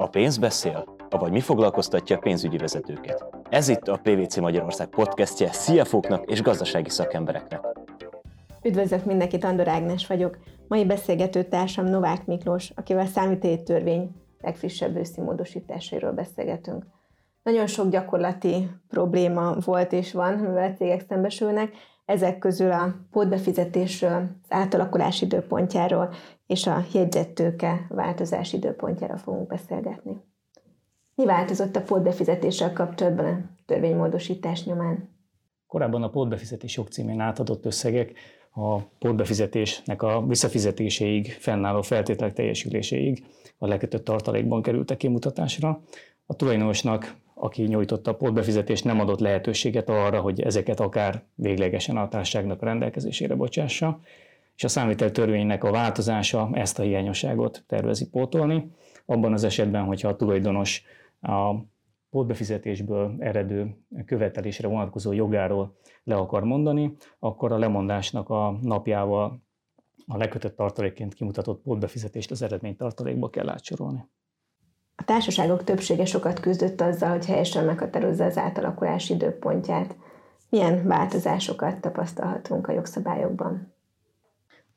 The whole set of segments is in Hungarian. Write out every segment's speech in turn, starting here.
A pénz beszél, avagy mi foglalkoztatja a pénzügyi vezetőket. Ez itt a PVC Magyarország podcastje CFO-knak és gazdasági szakembereknek. Üdvözlök mindenkit, Andor Ágnes vagyok. Mai beszélgető társam Novák Miklós, akivel számítéli törvény legfrissebb őszi módosításairól beszélgetünk. Nagyon sok gyakorlati probléma volt és van, mivel a cégek szembesülnek, ezek közül a pótbefizetésről, az átalakulás időpontjáról és a jegyzettőke változás időpontjára fogunk beszélgetni. Mi változott a pótbefizetéssel kapcsolatban a törvénymódosítás nyomán? Korábban a pótbefizetés jogcímén átadott összegek a pótbefizetésnek a visszafizetéséig, fennálló feltételek teljesüléséig a lekötött tartalékban kerültek kimutatásra. A tulajdonosnak aki nyújtotta a pótbefizetést, nem adott lehetőséget arra, hogy ezeket akár véglegesen a társaságnak rendelkezésére bocsássa, és a számvitel törvénynek a változása ezt a hiányosságot tervezi pótolni. Abban az esetben, hogyha a tulajdonos a pótbefizetésből eredő követelésre vonatkozó jogáról le akar mondani, akkor a lemondásnak a napjával a lekötött tartalékként kimutatott pótbefizetést az eredmény tartalékba kell átsorolni. A társaságok többsége sokat küzdött azzal, hogy helyesen meghatározza az átalakulás időpontját. Milyen változásokat tapasztalhatunk a jogszabályokban?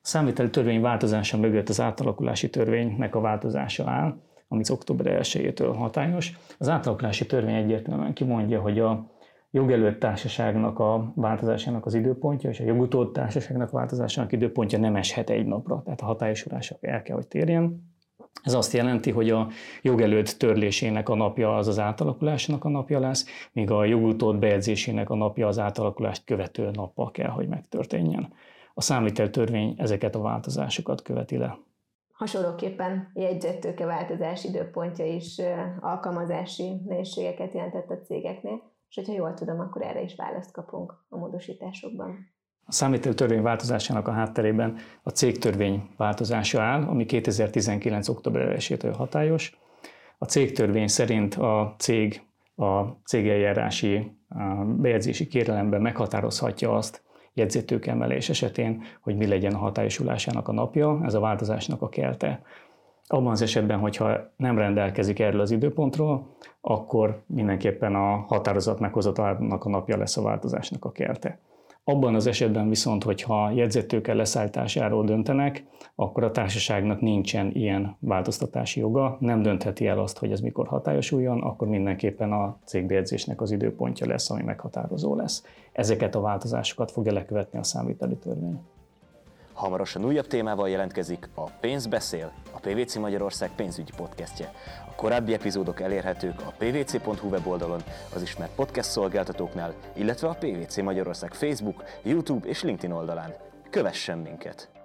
A számviteli törvény változása mögött az átalakulási törvénynek a változása áll, ami október 1-től hatályos. Az átalakulási törvény egyértelműen kimondja, hogy a jogelőtt társaságnak a változásának az időpontja és a jogutód társaságnak változásának időpontja nem eshet egy napra, tehát a hatályosulásra el kell, hogy térjen. Ez azt jelenti, hogy a jogelőtt törlésének a napja az az átalakulásnak a napja lesz, míg a jogutód bejegyzésének a napja az átalakulást követő nappal kell, hogy megtörténjen. A számviteltörvény ezeket a változásokat követi le. Hasonlóképpen jegyzettőke változás időpontja is alkalmazási nehézségeket jelentett a cégeknél, és hogyha jól tudom, akkor erre is választ kapunk a módosításokban. A számítógép törvény változásának a hátterében a cégtörvény változása áll, ami 2019. október 1 hatályos. A cégtörvény szerint a cég a cégeljárási bejegyzési kérelemben meghatározhatja azt emelés esetén, hogy mi legyen a hatályosulásának a napja, ez a változásnak a kelte. Abban az esetben, hogyha nem rendelkezik erről az időpontról, akkor mindenképpen a határozat meghozatalának a napja lesz a változásnak a kelte. Abban az esetben viszont, hogyha jegyzettőke leszállításáról döntenek, akkor a társaságnak nincsen ilyen változtatási joga, nem döntheti el azt, hogy ez mikor hatályosuljon, akkor mindenképpen a cégbejegyzésnek az időpontja lesz, ami meghatározó lesz. Ezeket a változásokat fogja lekövetni a számviteli törvény. Hamarosan újabb témával jelentkezik a Pénz beszél, a PVC Magyarország pénzügyi podcastje. A korábbi epizódok elérhetők a pvc.hu weboldalon, az ismert podcast szolgáltatóknál, illetve a PVC Magyarország Facebook, YouTube és LinkedIn oldalán. Kövessen minket!